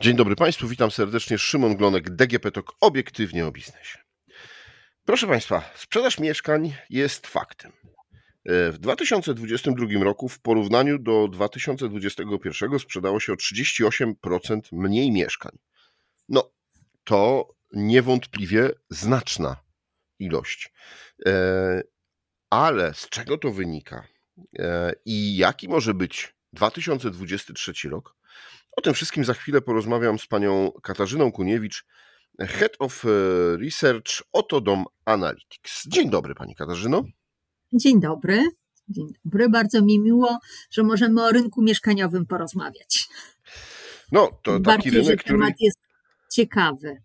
Dzień dobry Państwu, witam serdecznie. Szymon Glonek, DGP TOK, obiektywnie o biznesie. Proszę Państwa, sprzedaż mieszkań jest faktem. W 2022 roku w porównaniu do 2021 sprzedało się o 38% mniej mieszkań. No, to niewątpliwie znaczna ilość. E, ale z czego to wynika e, i jaki może być 2023 rok? O tym wszystkim za chwilę porozmawiam z panią Katarzyną Kuniewicz, Head of e, Research Otodom Analytics. Dzień dobry pani Katarzyno. Dzień dobry. Dzień dobry. Bardzo mi miło, że możemy o rynku mieszkaniowym porozmawiać. No, to taki Bardziej, rynek, że który... temat jest ciekawy.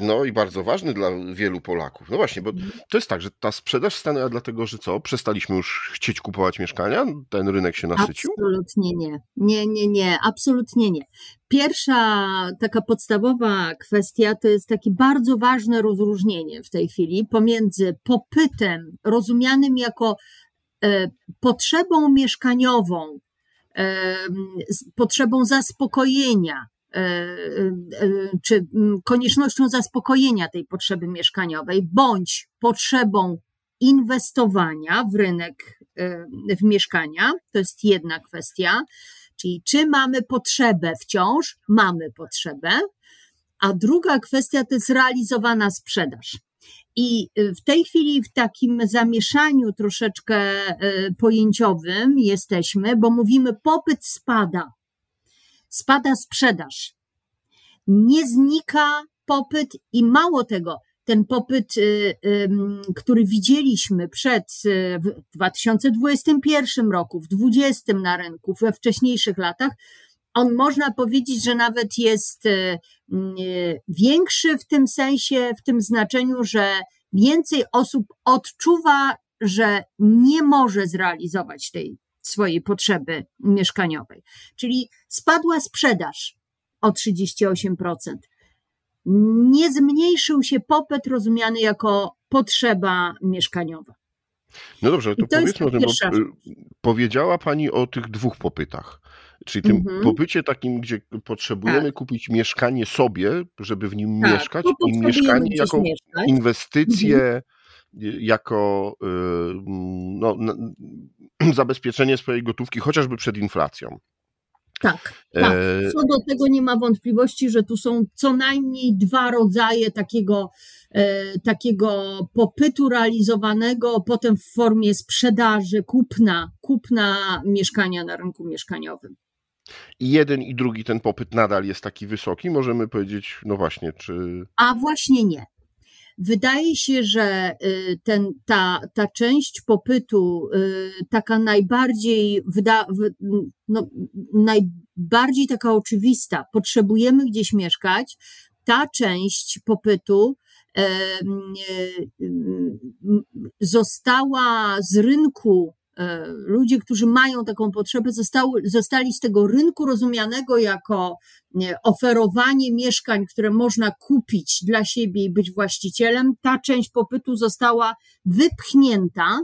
No i bardzo ważny dla wielu Polaków. No właśnie, bo Mhm. to jest tak, że ta sprzedaż stanęła dlatego, że co? Przestaliśmy już chcieć kupować mieszkania? Ten rynek się nasycił? Absolutnie nie. Nie, nie, nie, absolutnie nie. Pierwsza taka podstawowa kwestia to jest takie bardzo ważne rozróżnienie w tej chwili pomiędzy popytem rozumianym jako e, potrzebą mieszkaniową, e, potrzebą zaspokojenia, czy mm, koniecznością zaspokojenia tej potrzeby mieszkaniowej, bądź potrzebą inwestowania w rynek, e, w mieszkania. To jest jedna kwestia. Czyli czy mamy potrzebę wciąż? Mamy potrzebę. A druga kwestia to jest realizowana sprzedaż. I w tej chwili w takim zamieszaniu troszeczkę pojęciowym jesteśmy, bo mówimy popyt spada. Spada sprzedaż. Nie znika popyt i mało tego, ten popyt, y, który widzieliśmy przed y, w 2021 roku, w 2020 na rynku, we wcześniejszych latach, on można powiedzieć, że nawet jest y, y, większy w tym sensie, w tym znaczeniu, że więcej osób odczuwa, że nie może zrealizować tej swojej potrzeby mieszkaniowej. Czyli spadła sprzedaż o 38%. Nie zmniejszył się popyt rozumiany jako potrzeba mieszkaniowa. No dobrze, ale to, to powiedzmy o tym, y, powiedziała Pani o tych dwóch popytach. Czyli tym Mhm. popycie takim, gdzie potrzebujemy Tak. kupić mieszkanie sobie, żeby w nim Tak, mieszkać, i mieszkanie jako mieszkać. inwestycję, Mhm. Jako y, no, zabezpieczenie swojej gotówki, chociażby przed inflacją. Tak, tak. E, Co do tego nie ma wątpliwości, że tu są co najmniej dwa rodzaje takiego, e, takiego popytu realizowanego, potem w formie sprzedaży, kupna, kupna mieszkania na rynku mieszkaniowym. I jeden i drugi ten popyt nadal jest taki wysoki, możemy powiedzieć, no właśnie, czy A właśnie nie. Wydaje się, że y, ten, ta, ta część popytu, y, taka najbardziej, wyda, wy- no, najbardziej taka oczywista, potrzebujemy gdzieś mieszkać, ta część popytu em, została z rynku, ludzie, którzy mają taką potrzebę, zostały, zostali z tego rynku rozumianego jako nie, oferowanie mieszkań, które można kupić dla siebie i być właścicielem, ta część popytu została wypchnięta.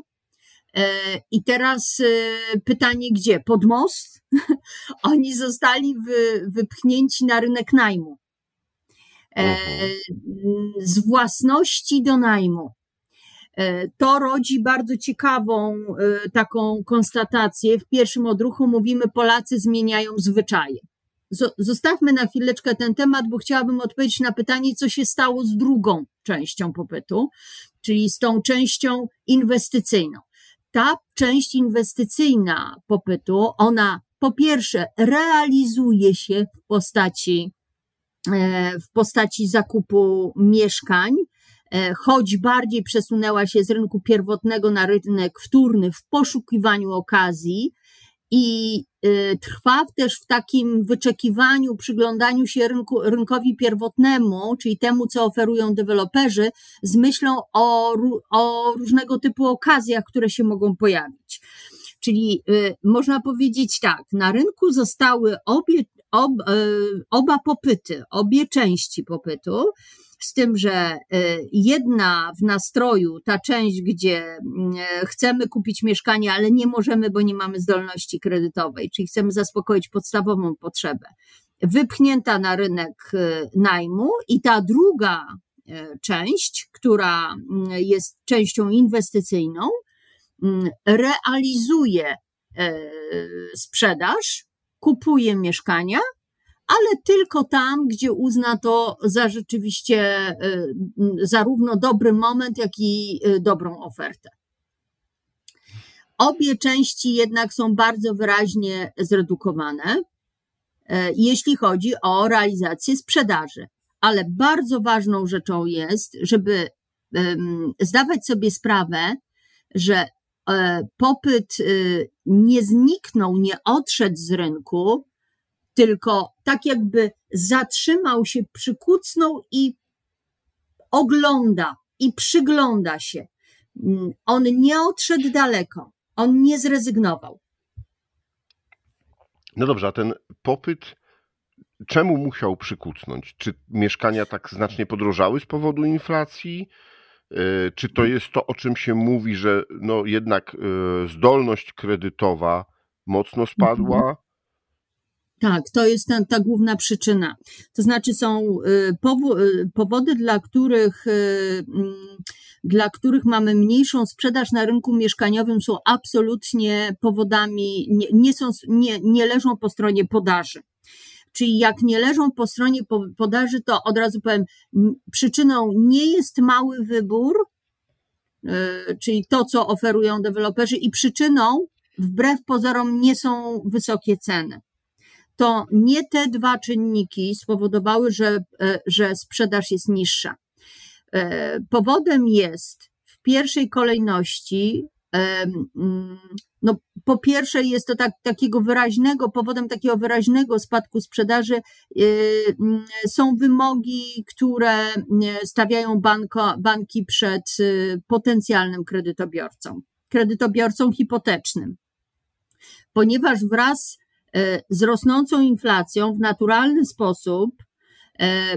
E, I teraz e, pytanie, gdzie? Pod most? Oni zostali wy, wypchnięci na rynek najmu. E, Mhm. Z własności do najmu. E, To rodzi bardzo ciekawą e, taką konstatację. W pierwszym odruchu mówimy, Polacy zmieniają zwyczaje. Zo- Zostawmy na chwileczkę ten temat, bo chciałabym odpowiedzieć na pytanie, co się stało z drugą częścią popytu, czyli z tą częścią inwestycyjną. Ta część inwestycyjna popytu, ona po pierwsze realizuje się w postaci, e, w postaci zakupu mieszkań, choć bardziej przesunęła się z rynku pierwotnego na rynek wtórny w poszukiwaniu okazji i y, trwa też w takim wyczekiwaniu, przyglądaniu się rynku, rynkowi pierwotnemu, czyli temu, co oferują deweloperzy, z myślą o, o różnego typu okazjach, które się mogą pojawić. Czyli y, można powiedzieć tak, na rynku zostały obie, ob, y, oba popyty, obie części popytu, z tym, że y, jedna w nastroju, ta część, gdzie y, chcemy kupić mieszkanie, ale nie możemy, bo nie mamy zdolności kredytowej, czyli chcemy zaspokoić podstawową potrzebę. wypchnięta na rynek najmu i ta druga część, która mm, jest częścią inwestycyjną, mm, realizuje sprzedaż, kupuje mieszkania ale tylko tam, gdzie uzna to za rzeczywiście y, zarówno dobry moment, jak i y, dobrą ofertę. Obie części jednak są bardzo wyraźnie zredukowane, e, jeśli chodzi o realizację sprzedaży. Ale bardzo ważną rzeczą jest, żeby zdawać sobie sprawę, że e, popyt y, nie zniknął, nie odszedł z rynku, tylko tak jakby zatrzymał się, przykucnął i ogląda i przygląda się. Mm, on nie odszedł daleko, on nie zrezygnował. No dobrze, a ten popyt czemu musiał przykucnąć? Czy mieszkania tak znacznie podrożały z powodu inflacji? E, czy to jest to, o czym się mówi, że no jednak e, zdolność kredytowa mocno spadła? Mhm. Tak, to jest ta, ta główna przyczyna. To znaczy są y, y, powody, dla których, y, mm, dla których mamy mniejszą sprzedaż na rynku mieszkaniowym są absolutnie powodami, nie, nie, są, nie, nie leżą po stronie podaży. Czyli jak nie leżą po stronie podaży, to od razu powiem, przyczyną nie jest mały wybór, czyli to, co oferują deweloperzy, i przyczyną, wbrew pozorom, nie są wysokie ceny to nie te dwa czynniki spowodowały, że, e, że sprzedaż jest niższa. E, powodem jest w pierwszej kolejności, no, po pierwsze jest to tak, takiego wyraźnego, powodem takiego wyraźnego spadku sprzedaży e, mm, są wymogi, które stawiają banko, banki przed potencjalnym kredytobiorcą, kredytobiorcą hipotecznym. Ponieważ wraz z rosnącą inflacją w naturalny sposób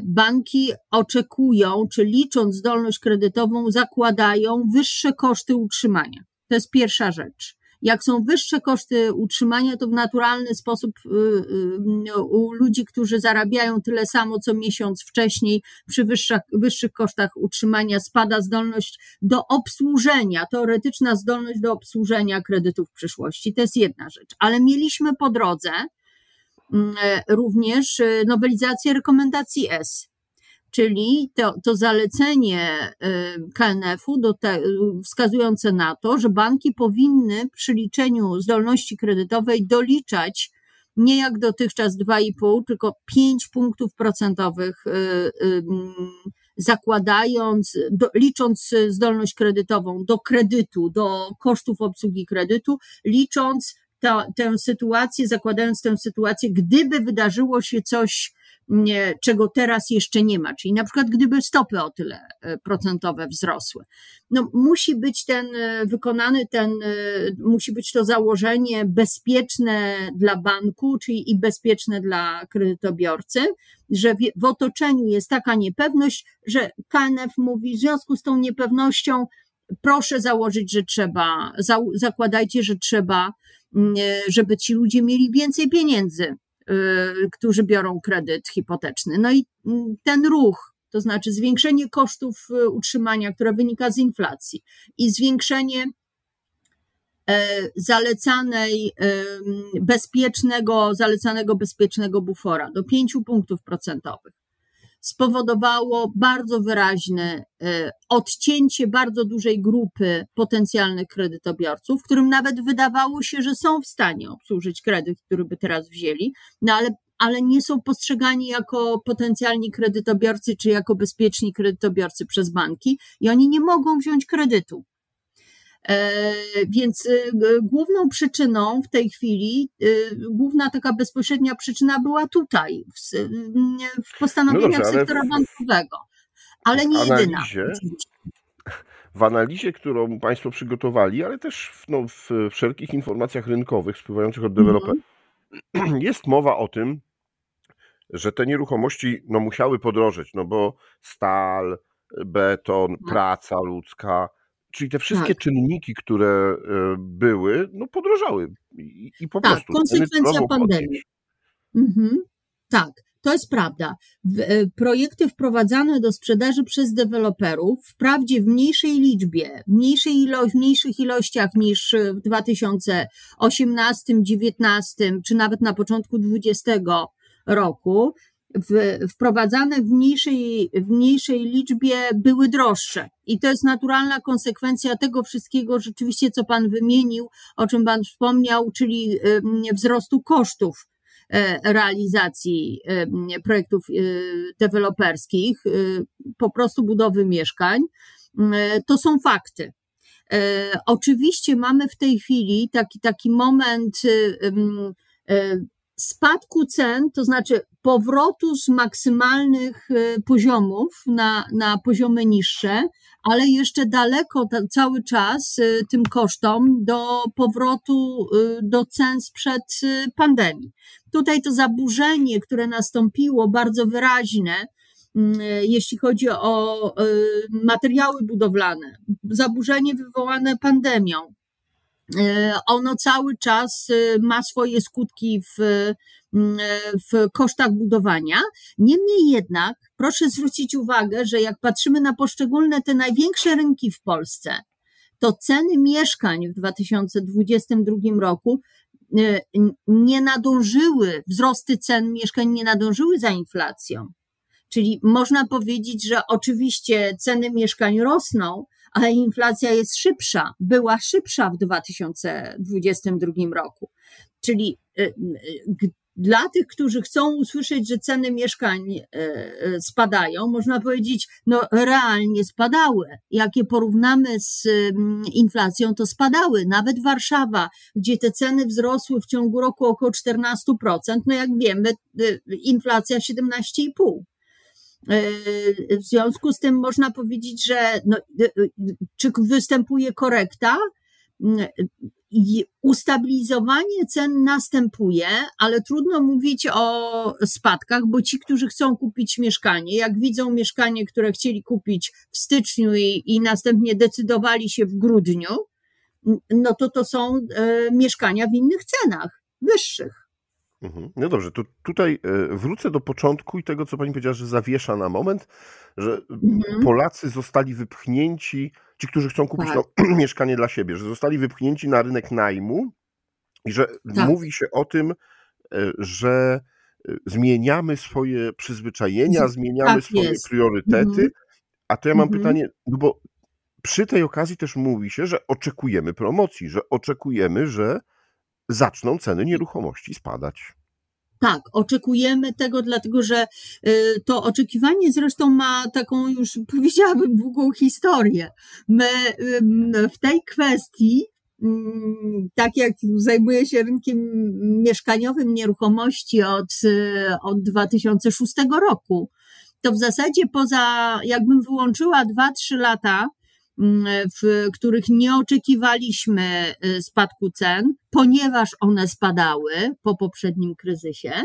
banki oczekują, czy licząc zdolność kredytową, zakładają wyższe koszty utrzymania. To jest pierwsza rzecz. Jak są wyższe koszty utrzymania, to w naturalny sposób y, y, u ludzi, którzy zarabiają tyle samo co miesiąc wcześniej, przy wyższych, wyższych kosztach utrzymania spada zdolność do obsłużenia, teoretyczna zdolność do obsłużenia kredytów w przyszłości. To jest jedna rzecz. Ale mieliśmy po drodze mm, e, również e, nowelizację rekomendacji S czyli to, to zalecenie y, KNF-u do te, wskazujące na to, że banki powinny przy liczeniu zdolności kredytowej doliczać nie jak dotychczas 2,5, tylko 5 punktów procentowych, y, y, zakładając, do, licząc zdolność kredytową do kredytu, do kosztów obsługi kredytu, licząc ta, tę sytuację, zakładając tę sytuację, gdyby wydarzyło się coś czego teraz jeszcze nie ma, czyli na przykład gdyby stopy o tyle e, procentowe wzrosły. No, musi być ten e, wykonany, ten, e, musi być to założenie bezpieczne dla banku, czyli i bezpieczne dla kredytobiorcy, że w, w otoczeniu jest taka niepewność, że KNF mówi w związku z tą niepewnością proszę założyć, że trzeba, za, zakładajcie, że trzeba, żeby ci ludzie mieli więcej pieniędzy którzy biorą kredyt hipoteczny. No i ten ruch, to znaczy zwiększenie kosztów y, utrzymania, które wynika z inflacji i zwiększenie e, zalecanej bezpiecznego, zalecanego bezpiecznego bufora do 5 punktów procentowych spowodowało bardzo wyraźne e, odcięcie bardzo dużej grupy potencjalnych kredytobiorców, którym nawet wydawało się, że są w stanie obsłużyć kredyt, który by teraz wzięli, no ale, ale nie są postrzegani jako potencjalni kredytobiorcy czy jako bezpieczni kredytobiorcy przez banki i oni nie mogą wziąć kredytu. E, więc e, główną przyczyną w tej chwili, e, główna taka bezpośrednia przyczyna była tutaj, w, w postanowieniach no dobrze, sektora bankowego, ale nie jedyna. W analizie, którą Państwo przygotowali, ale też w, no, w wszelkich informacjach rynkowych spływających od deweloperów, mm. jest mowa o tym, że te nieruchomości no, musiały podrożeć, no bo stal, beton, tak. praca ludzka, Czyli te wszystkie tak. czynniki, które e, były, no podrożały i, i po tak, prostu. konsekwencja pandemii. Mhm. Tak. to jest prawda. E, projekty wprowadzane do sprzedaży przez deweloperów, wprawdzie w mniejszej liczbie, w, mniejszej ilo- w mniejszych ilościach niż w 2018, 2019 czy nawet na początku 2020 roku, w, wprowadzane w mniejszej, w mniejszej liczbie były droższe. I to jest naturalna konsekwencja tego wszystkiego, rzeczywiście, co Pan wymienił, o czym Pan wspomniał, czyli wzrostu kosztów e, realizacji projektów e, deweloperskich, e, po prostu budowy mieszkań. To są fakty. Oczywiście mamy w tej chwili taki, taki moment spadku cen, to znaczy powrotu z maksymalnych y, poziomów na, na poziomy niższe, ale jeszcze daleko cały czas y, tym kosztom do powrotu y, do cen sprzed pandemii. Tutaj to zaburzenie, które nastąpiło, bardzo wyraźne, mm, jeśli chodzi o materiały budowlane, zaburzenie wywołane pandemią, E, ono cały czas e, ma swoje skutki w, e, w kosztach budowania. Niemniej jednak, proszę zwrócić uwagę, że jak patrzymy na poszczególne te największe rynki w Polsce, to ceny mieszkań w 2022 roku nie nadążyły, wzrosty cen mieszkań nie nadążyły za inflacją. Czyli można powiedzieć, że oczywiście ceny mieszkań rosną, ale inflacja jest szybsza, była szybsza w 2022 roku. Czyli y, y, dla tych, którzy chcą usłyszeć, że ceny mieszkań y, spadają, można powiedzieć, no realnie spadały. Jak je porównamy z mm, inflacją, to spadały. Nawet Warszawa, gdzie te ceny wzrosły w ciągu roku około 14%, no jak wiemy, inflacja 17,5%. W związku z tym można powiedzieć, że no, czy występuje korekta? Ustabilizowanie cen następuje, ale trudno mówić o spadkach, bo ci, którzy chcą kupić mieszkanie, jak widzą mieszkanie, które chcieli kupić w styczniu i, i następnie decydowali się w grudniu, no to to są e, mieszkania w innych cenach, wyższych. Mhm. No dobrze, to tutaj e, wrócę do początku i tego, co pani powiedziała, że zawiesza na moment, że mhm. Polacy zostali wypchnięci, ci, którzy chcą kupić tak. no, mieszkanie dla siebie, że zostali wypchnięci na rynek najmu i że tak. mówi się o tym, e, że e, zmieniamy swoje przyzwyczajenia, zmieniamy tak swoje jest. priorytety. Mhm. A to ja mam mhm. pytanie, no bo przy tej okazji też mówi się, że oczekujemy promocji, że oczekujemy, że zaczną ceny nieruchomości spadać. Tak, oczekujemy tego, dlatego że y, to oczekiwanie zresztą ma taką już powiedziałabym długą historię. My w tej kwestii, tak jak zajmuję się rynkiem mieszkaniowym nieruchomości od, y, od 2006 roku, to w zasadzie poza, jakbym wyłączyła 2-3 lata, w których nie oczekiwaliśmy y, spadku cen, ponieważ one spadały po poprzednim kryzysie,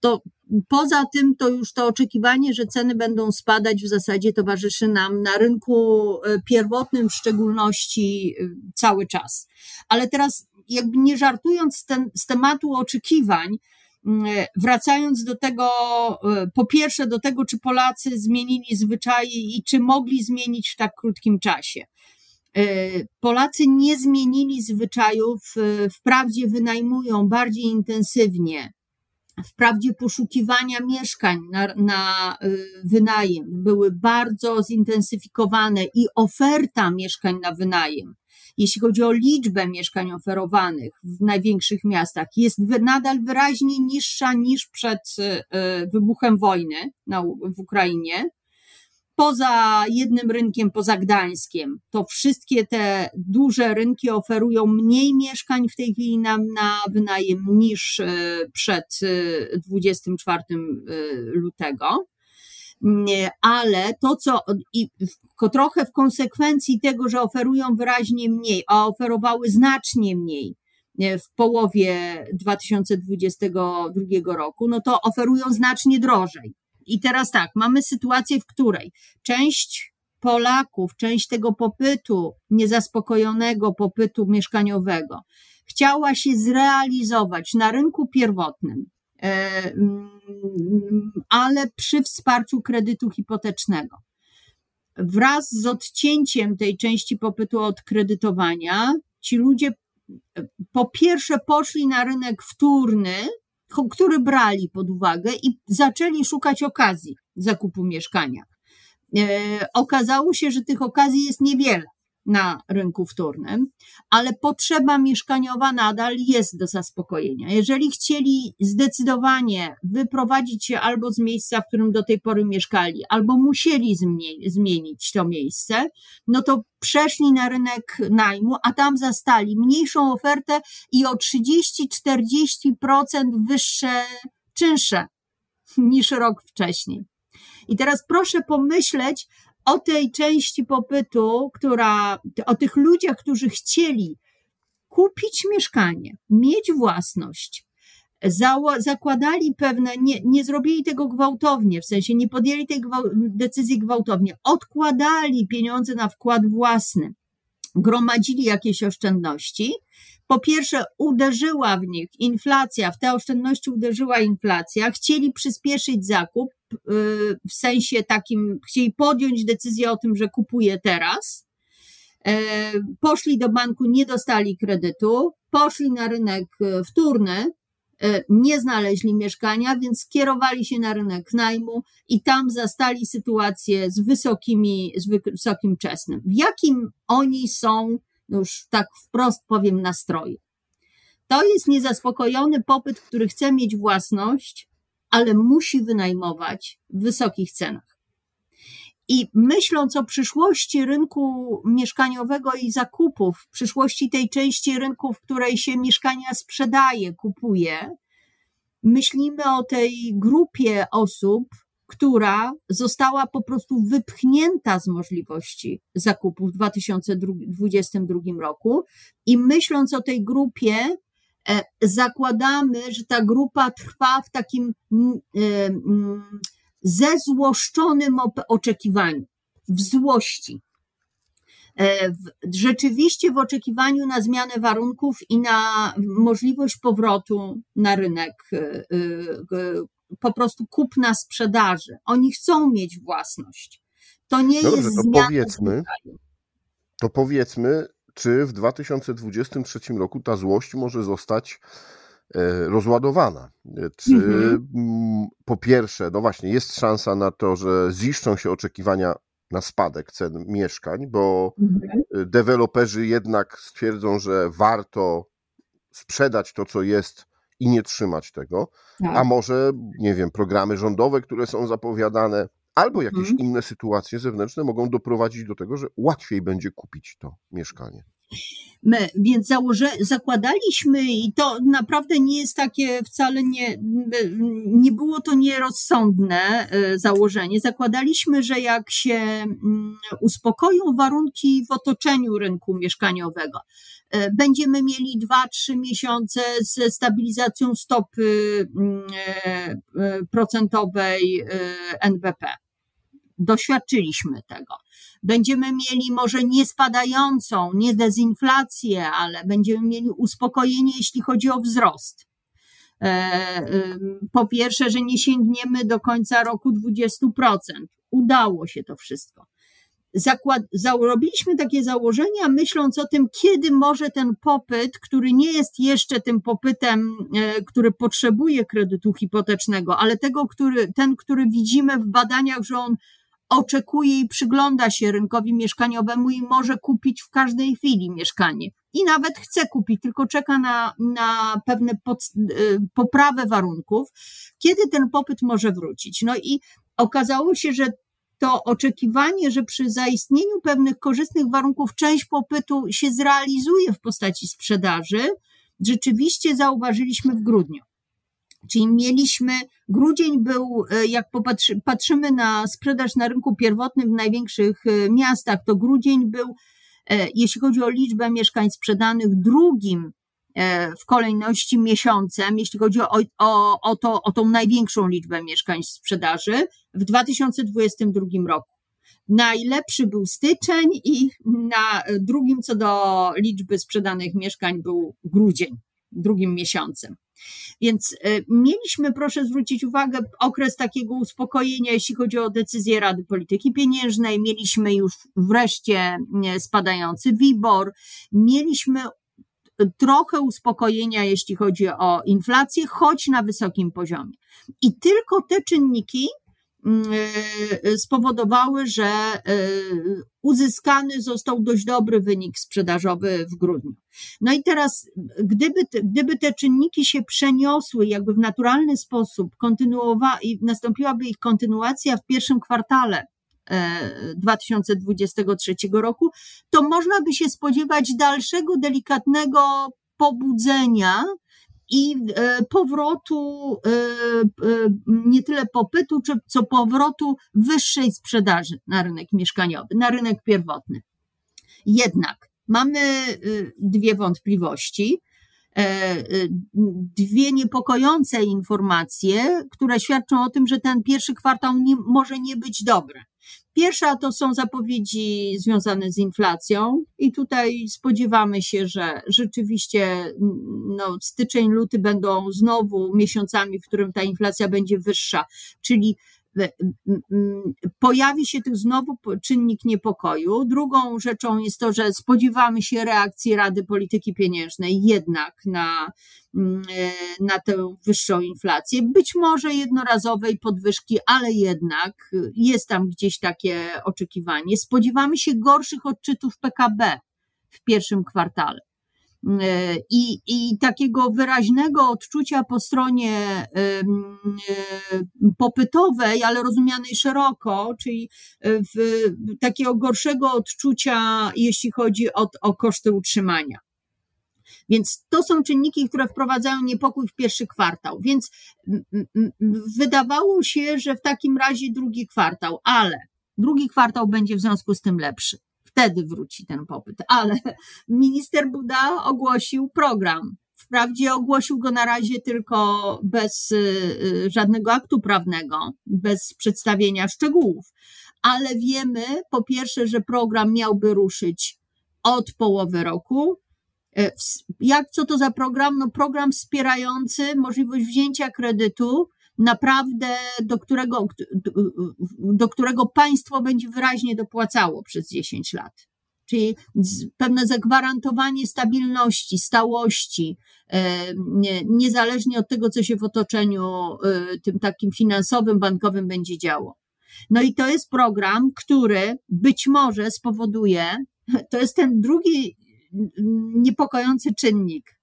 to poza tym to już to oczekiwanie, że ceny będą spadać w zasadzie towarzyszy nam na rynku y, pierwotnym w szczególności y, cały czas. Ale teraz jakby nie żartując z, ten, z tematu oczekiwań, Mm, wracając do tego, e, po pierwsze do tego, czy Polacy zmienili zwyczaje i czy mogli zmienić w tak krótkim czasie. E, Polacy nie zmienili zwyczajów, e, wprawdzie wynajmują bardziej intensywnie, wprawdzie poszukiwania mieszkań na, na wynajem były bardzo zintensyfikowane i oferta mieszkań na wynajem jeśli chodzi o liczbę mieszkań oferowanych w największych miastach, jest nadal wyraźnie niższa niż przed e, wybuchem wojny w Ukrainie. Poza jednym rynkiem, poza Gdańskiem, to wszystkie te duże rynki oferują mniej mieszkań w tej chwili na wynajem niż e, przed 24 e, lutego ale to, co i trochę w konsekwencji tego, że oferują wyraźnie mniej, a oferowały znacznie mniej w połowie 2022 roku, no to oferują znacznie drożej. I teraz tak, mamy sytuację, w której część Polaków, część tego popytu, niezaspokojonego popytu mieszkaniowego, chciała się zrealizować na rynku pierwotnym, ale przy wsparciu kredytu hipotecznego. Wraz z odcięciem tej części popytu od kredytowania, ci ludzie po pierwsze poszli na rynek wtórny, który brali pod uwagę i zaczęli szukać okazji zakupu mieszkania. E, okazało się, że tych okazji jest niewiele na rynku wtórnym, ale potrzeba mieszkaniowa nadal jest do zaspokojenia. Jeżeli chcieli zdecydowanie wyprowadzić się albo z miejsca, w którym do tej pory mieszkali, albo musieli zmienić to miejsce, no to przeszli na rynek najmu, a tam zastali mniejszą ofertę i o 30-40% wyższe czynsze niż rok wcześniej. I teraz proszę pomyśleć o tej części popytu, która, o tych ludziach, którzy chcieli kupić mieszkanie, mieć własność, zakładali pewne, nie, nie zrobili tego gwałtownie, w sensie nie podjęli tej decyzji gwałtownie, odkładali pieniądze na wkład własny, gromadzili jakieś oszczędności. Po pierwsze, uderzyła w nich inflacja, w te oszczędności uderzyła inflacja, chcieli przyspieszyć zakup, w sensie takim, chcieli podjąć decyzję o tym, że kupuje teraz. E, poszli do banku, nie dostali kredytu, poszli na rynek y, wtórny, E, nie znaleźli mieszkania, więc skierowali się na rynek najmu i tam zastali sytuację z wysokimi, z wysokim czesnym. W jakim oni są, no już tak wprost powiem, nastroju? To jest niezaspokojony popyt, który chce mieć własność, ale musi wynajmować w wysokich cenach. I myśląc o przyszłości rynku mieszkaniowego i zakupów, przyszłości tej części rynku, w której się mieszkania sprzedaje, kupuje, myślimy o tej grupie osób, która została po prostu wypchnięta z możliwości zakupu w 2022 roku. I myśląc o tej grupie, zakładamy, że ta grupa trwa w takim e, zezłoszczonym oczekiwaniu, w złości. E, rzeczywiście w oczekiwaniu na zmianę warunków i na możliwość powrotu na rynek, e, e, po prostu kupna sprzedaży. Oni chcą mieć własność. To nie no jest to powiedzmy, to powiedzmy, czy w 2023 roku ta złość może zostać E, rozładowana. E, czy mhm. po pierwsze, no właśnie, jest szansa na to, że ziszczą się oczekiwania na spadek cen mieszkań, bo mhm. E, deweloperzy jednak stwierdzą, że warto sprzedać to, co jest i nie trzymać tego, tak. a może, nie wiem, programy rządowe, które są zapowiadane, albo jakieś mhm. inne sytuacje zewnętrzne mogą doprowadzić do tego, że łatwiej będzie kupić to mieszkanie. My, więc założy, zakładaliśmy, i to naprawdę nie jest takie wcale nie, nie było to nierozsądne e, założenie. Zakładaliśmy, że jak się mm, uspokoją warunki w otoczeniu rynku mieszkaniowego, e, będziemy mieli 2-3 miesiące ze stabilizacją stopy mm, e, procentowej NBP. Doświadczyliśmy tego Będziemy mieli może nie spadającą, nie dezinflację, ale będziemy mieli uspokojenie, jeśli chodzi o wzrost. E, po pierwsze, że nie sięgniemy do końca roku 20%. Udało się to wszystko. Zakład, zarobiliśmy takie założenia, myśląc o tym, kiedy może ten popyt, który nie jest jeszcze tym popytem, e, który potrzebuje kredytu hipotecznego, ale tego, który, ten, który widzimy w badaniach, że on oczekuje i przygląda się rynkowi mieszkaniowemu i może kupić w każdej chwili mieszkanie. I nawet chce kupić, tylko czeka na, na pewne pod, y, poprawę warunków, kiedy ten popyt może wrócić. No i okazało się, że to oczekiwanie, że przy zaistnieniu pewnych korzystnych warunków część popytu się zrealizuje w postaci sprzedaży, rzeczywiście zauważyliśmy w grudniu. Czyli mieliśmy, grudzień był, e, jak popatrzy, patrzymy na sprzedaż na rynku pierwotnym w największych e, miastach, to grudzień był, e, jeśli chodzi o liczbę mieszkań sprzedanych, drugim w kolejności miesiącem, jeśli chodzi o, o, o, to, o tą największą liczbę mieszkań sprzedaży w 2022 roku. Najlepszy był styczeń i na drugim co do liczby sprzedanych mieszkań był grudzień, drugim miesiącem. Więc mieliśmy, proszę zwrócić uwagę, okres takiego uspokojenia, jeśli chodzi o decyzję Rady Polityki Pieniężnej. Mieliśmy już wreszcie spadający WIBOR, mieliśmy trochę uspokojenia, jeśli chodzi o inflację, choć na wysokim poziomie. I tylko te czynniki e, spowodowały, że e, uzyskany został dość dobry wynik sprzedażowy w grudniu. No i teraz, gdyby, gdyby te czynniki się przeniosły jakby w naturalny sposób, kontynuowa- i nastąpiłaby ich kontynuacja w pierwszym kwartale 2023 roku, to można by się spodziewać dalszego delikatnego pobudzenia i e, powrotu, e, e, nie tyle popytu, co powrotu wyższej sprzedaży na rynek mieszkaniowy, na rynek pierwotny. Jednak mamy dwie wątpliwości, dwie niepokojące informacje, które świadczą o tym, że ten pierwszy kwartał nie, może nie być dobry. Pierwsza to są zapowiedzi związane z inflacją, i tutaj spodziewamy się, że rzeczywiście no, styczeń, luty będą znowu miesiącami, w którym ta inflacja będzie wyższa, czyli pojawi się tu znowu czynnik niepokoju. Drugą rzeczą jest to, że spodziewamy się reakcji Rady Polityki Pieniężnej jednak na e, na tę wyższą inflację. Być może jednorazowej podwyżki, ale jednak jest tam gdzieś takie oczekiwanie. Spodziewamy się gorszych odczytów PKB w pierwszym kwartale. E, I, I takiego wyraźnego odczucia po stronie e, popytowej, ale rozumianej szeroko, czyli takiego gorszego odczucia, jeśli chodzi o, o koszty utrzymania. Więc to są czynniki, które wprowadzają niepokój w pierwszy kwartał. Więc wydawało się, że w takim razie drugi kwartał, ale drugi kwartał będzie w związku z tym lepszy. Wtedy wróci ten popyt. Ale minister Buda ogłosił program. Wprawdzie ogłosił go na razie tylko bez y, y, żadnego aktu prawnego, bez przedstawienia szczegółów, ale wiemy po pierwsze, że program miałby ruszyć od połowy roku, E, jak, co to za program? No program wspierający możliwość wzięcia kredytu, naprawdę do którego, do którego państwo będzie wyraźnie dopłacało przez 10 lat. Czyli pewne zagwarantowanie stabilności, stałości, e, niezależnie od tego, co się w otoczeniu e, tym takim finansowym, bankowym będzie działo. No i to jest program, który być może spowoduje, to jest ten drugi niepokojący czynnik.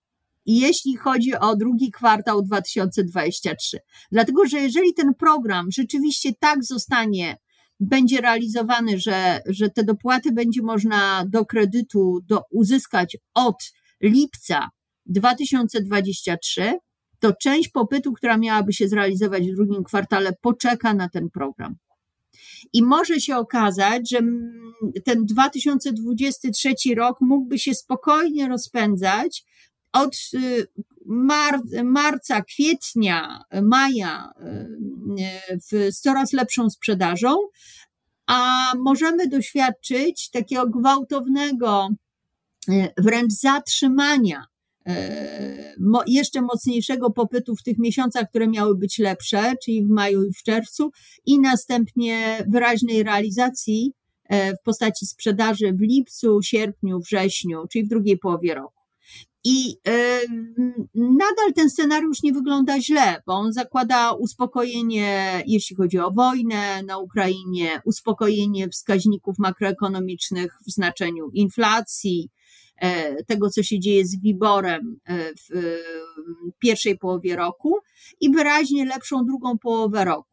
Jeśli chodzi o drugi kwartał 2023. Dlatego, że jeżeli ten program rzeczywiście tak zostanie, będzie realizowany, że, że te dopłaty będzie można do kredytu do, uzyskać od lipca 2023, to część popytu, która miałaby się zrealizować w drugim kwartale, poczeka na ten program. I może się okazać, że ten 2023 rok mógłby się spokojnie rozpędzać od y, mar marca, kwietnia, maja y, z coraz lepszą sprzedażą, a możemy doświadczyć takiego gwałtownego y, wręcz zatrzymania jeszcze mocniejszego popytu w tych miesiącach, które miały być lepsze, czyli w maju i w czerwcu, i następnie wyraźnej realizacji w postaci sprzedaży w lipcu, sierpniu, wrześniu, czyli w drugiej połowie roku. I e, nadal ten scenariusz nie wygląda źle, bo on zakłada uspokojenie, jeśli chodzi o wojnę na Ukrainie, uspokojenie wskaźników makroekonomicznych w znaczeniu inflacji, E, tego, co się dzieje z Wiborem e, w pierwszej połowie roku i wyraźnie lepszą drugą połowę roku.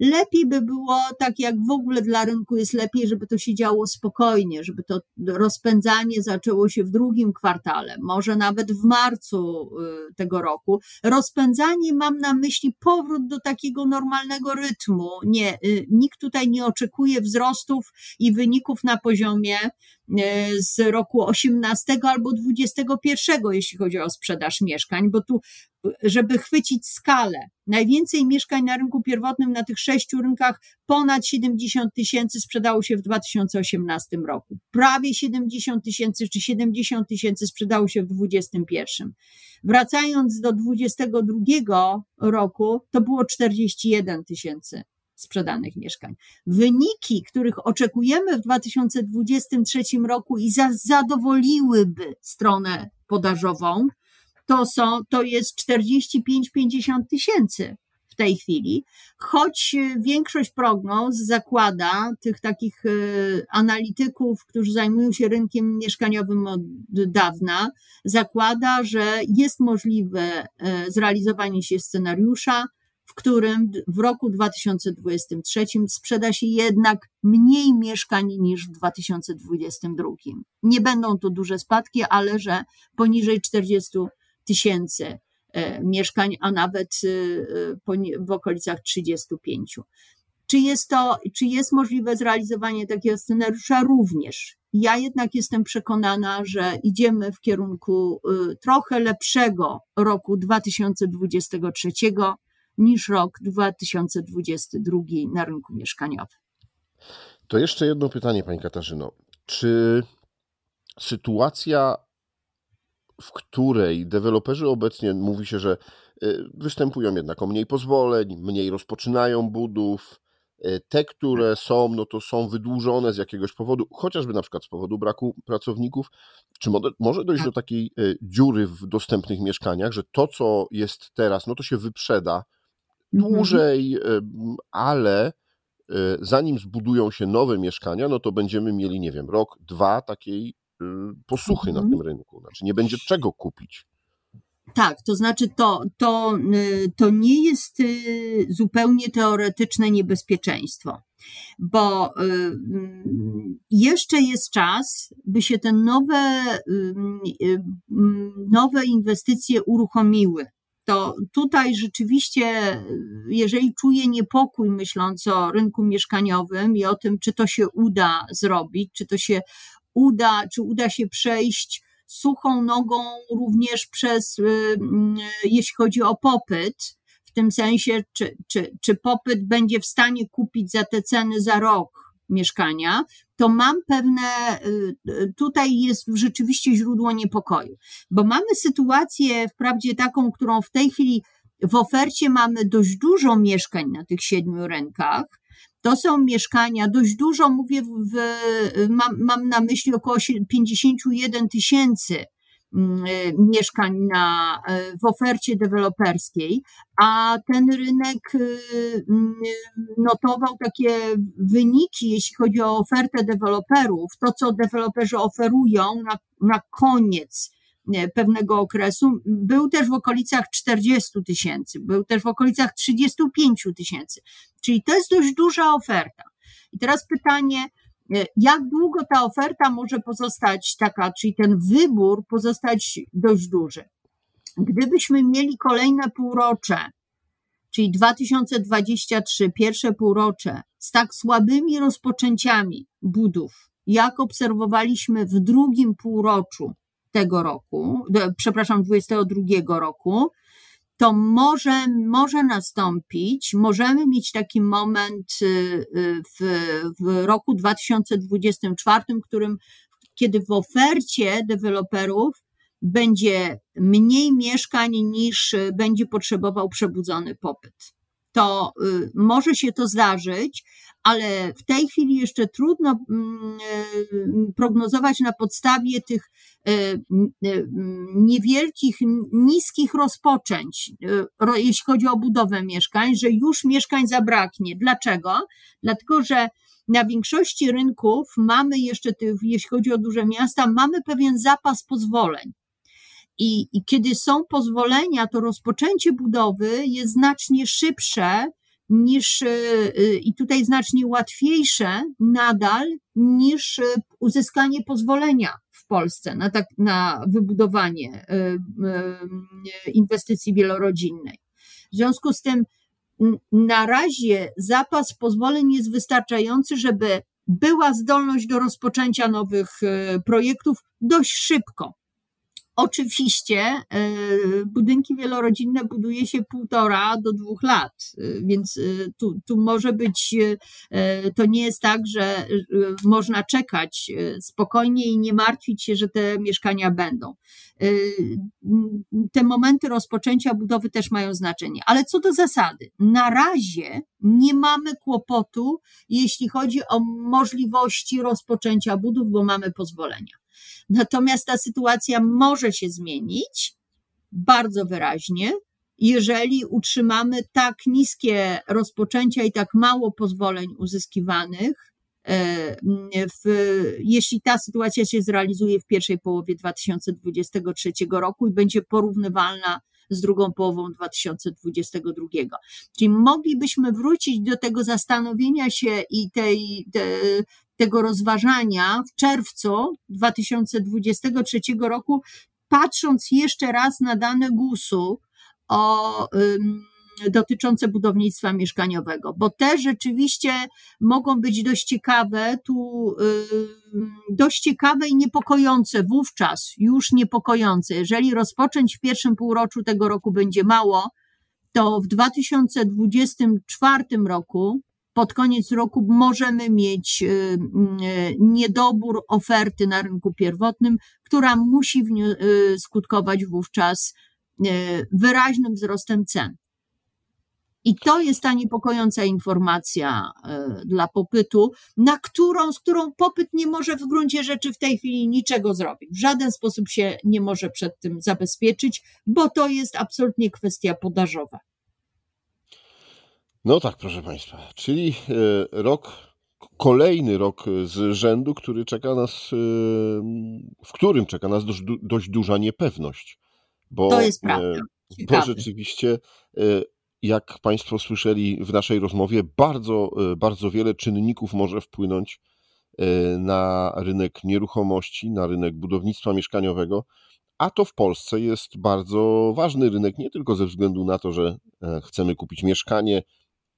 Lepiej by było, tak jak w ogóle dla rynku jest lepiej, żeby to się działo spokojnie, żeby to rozpędzanie zaczęło się w drugim kwartale, może nawet w marcu y, tego roku. Rozpędzanie mam na myśli powrót do takiego normalnego rytmu. Nie, y, nikt tutaj nie oczekuje wzrostów i wyników na poziomie z roku 18 albo 21, jeśli chodzi o sprzedaż mieszkań, bo tu żeby chwycić skalę. Najwięcej mieszkań na rynku pierwotnym na tych sześciu rynkach, ponad 70 tysięcy sprzedało się w 2018 roku. Prawie 70 tysięcy czy 70 tysięcy sprzedało się w 2021. Wracając do 2022 roku, to było 41 tysięcy sprzedanych mieszkań. Wyniki, których oczekujemy w 2023 roku i zadowoliłyby stronę podażową, to, są, to jest 45-50 tysięcy w tej chwili, choć większość prognoz zakłada tych takich e, analityków, którzy zajmują się rynkiem mieszkaniowym od dawna, zakłada, że jest możliwe e, zrealizowanie się scenariusza, w którym w roku 2023 sprzeda się jednak mniej mieszkań niż w 2022. Nie będą to duże spadki, ale że poniżej 40 tysięcy e, mieszkań, a nawet e, w okolicach 35. Czy jest to, czy jest możliwe zrealizowanie takiego scenariusza? Również. Ja jednak jestem przekonana, że idziemy w kierunku e, trochę lepszego roku 2023 niż rok 2022 na rynku mieszkaniowym. To jeszcze jedno pytanie, Pani Katarzyno. Czy sytuacja w której deweloperzy obecnie mówi się, że y, występują jednak o mniej pozwoleń, mniej rozpoczynają budów. Y, te, które są, no to są wydłużone z jakiegoś powodu, chociażby na przykład z powodu braku pracowników. Czy może dojść do takiej y, dziury w dostępnych mieszkaniach, że to, co jest teraz, no to się wyprzeda. Dłużej, ale zanim zbudują się nowe mieszkania, no to będziemy mieli, nie wiem, rok, dwa takiej Y, posłuchy na mhm. tym rynku. Znaczy nie będzie czego kupić. Tak, to znaczy to, to, y, to nie jest y, zupełnie teoretyczne niebezpieczeństwo, bo jeszcze jest czas, by się te nowe, nowe inwestycje uruchomiły. To tutaj rzeczywiście, jeżeli czuję niepokój myśląc o rynku mieszkaniowym i o tym, czy to się uda zrobić, czy to się uda, czy uda się przejść suchą nogą również przez, y, y, jeśli chodzi o popyt, w tym sensie, czy, czy, czy popyt będzie w stanie kupić za te ceny za rok mieszkania, to mam pewne, y, tutaj jest rzeczywiście źródło niepokoju, bo mamy sytuację wprawdzie taką, którą w tej chwili w ofercie mamy dość dużo mieszkań na tych siedmiu rynkach, to są mieszkania, dość dużo mówię, w, mam, mam na myśli około 51 tysięcy mieszkań na, w ofercie deweloperskiej, a ten rynek mm, notował takie wyniki, jeśli chodzi o ofertę deweloperów, to co deweloperzy oferują na, na koniec pewnego okresu, był też w okolicach 40 tysięcy, był też w okolicach 35 tysięcy. Czyli to jest dość duża oferta. I teraz pytanie, jak długo ta oferta może pozostać taka, czyli ten wybór pozostać dość duży? Gdybyśmy mieli kolejne półrocze, czyli 2023, pierwsze półrocze, z tak słabymi rozpoczęciami budów, jak obserwowaliśmy w drugim półroczu tego roku, przepraszam, 22 roku, to może, może nastąpić, możemy mieć taki moment y, y, w, w roku 2024, którym, kiedy w ofercie deweloperów będzie mniej mieszkań niż będzie potrzebował przebudzony popyt. To y, może się to zdarzyć, ale w tej chwili jeszcze trudno mm, e, prognozować na podstawie tych e, niewielkich, niskich rozpoczęć, jeśli chodzi o budowę mieszkań, że już mieszkań zabraknie. Dlaczego? Dlatego, że na większości rynków mamy jeszcze, tych, jeśli chodzi o duże miasta, mamy pewien zapas pozwoleń. I, I kiedy są pozwolenia, to rozpoczęcie budowy jest znacznie szybsze niż y, y, i tutaj znacznie łatwiejsze nadal niż y, uzyskanie pozwolenia w Polsce na, tak, na wybudowanie inwestycji wielorodzinnej. W związku z tym na razie zapas pozwoleń jest wystarczający, żeby była zdolność do rozpoczęcia nowych projektów dość szybko. Oczywiście e, budynki wielorodzinne buduje się półtora do dwóch lat, e, więc e, tu, tu może być, to nie jest tak, że można czekać spokojnie i nie martwić się, że te mieszkania będą. Te momenty rozpoczęcia budowy też mają znaczenie, ale co do zasady, na razie nie mamy kłopotu, jeśli chodzi o możliwości rozpoczęcia budów, bo mamy pozwolenia. Natomiast ta sytuacja może się zmienić bardzo wyraźnie, jeżeli utrzymamy tak niskie rozpoczęcia i tak mało pozwoleń uzyskiwanych, e, w, jeśli ta sytuacja się zrealizuje w pierwszej połowie 2023 roku i będzie porównywalna z drugą połową 2022. Czyli moglibyśmy wrócić do tego zastanowienia się i tej, te, tego rozważania w czerwcu 2023 roku, patrząc jeszcze raz na dane GUS-u o, dotyczące budownictwa mieszkaniowego, bo te rzeczywiście mogą być dość ciekawe, tu dość ciekawe i niepokojące wówczas, już niepokojące. Jeżeli rozpocząć w pierwszym półroczu tego roku będzie mało, to w 2024 roku pod koniec roku możemy mieć y, y, niedobór oferty na rynku pierwotnym, która musi y, skutkować wówczas wyraźnym wzrostem cen. I to jest ta niepokojąca informacja dla popytu, na którą, z którą popyt nie może w gruncie rzeczy w tej chwili niczego zrobić. W żaden sposób się nie może przed tym zabezpieczyć, bo to jest absolutnie kwestia podażowa. No tak, proszę Państwa. Czyli e, rok, kolejny rok z rzędu, który czeka nas, e, w którym czeka nas dość, dość duża niepewność. Bo, to jest prawda. E, bo rzeczywiście, jak Państwo słyszeli w naszej rozmowie, bardzo, bardzo wiele czynników może wpłynąć na rynek nieruchomości, na rynek budownictwa mieszkaniowego. A to w Polsce jest bardzo ważny rynek, nie tylko ze względu na to, że chcemy kupić mieszkanie,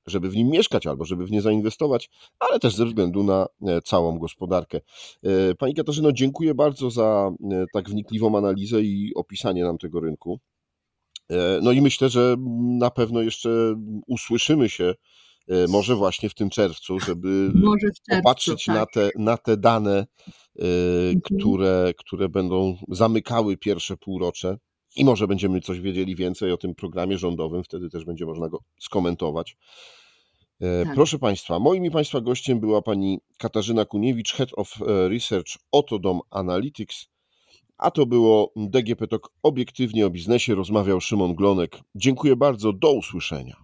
żeby w nim mieszkać albo żeby w nie zainwestować, ale też ze względu na e, całą gospodarkę. E, pani Katarzyno, dziękuję bardzo za e, tak wnikliwą analizę i opisanie nam tego rynku. No i myślę, że na pewno jeszcze usłyszymy się może właśnie w tym czerwcu, żeby czerwcu, popatrzeć tak. na, te, na te dane, mhm. które, które będą zamykały pierwsze półrocze i może będziemy coś wiedzieli więcej o tym programie rządowym, wtedy też będzie można go skomentować. E, tak. Proszę Państwa, moim i Państwa gościem była pani Katarzyna Kuniewicz, Head of e, Research Otodom Analytics, a to było DGP obiektywnie o biznesie, rozmawiał Szymon Glonek. Dziękuję bardzo, do usłyszenia.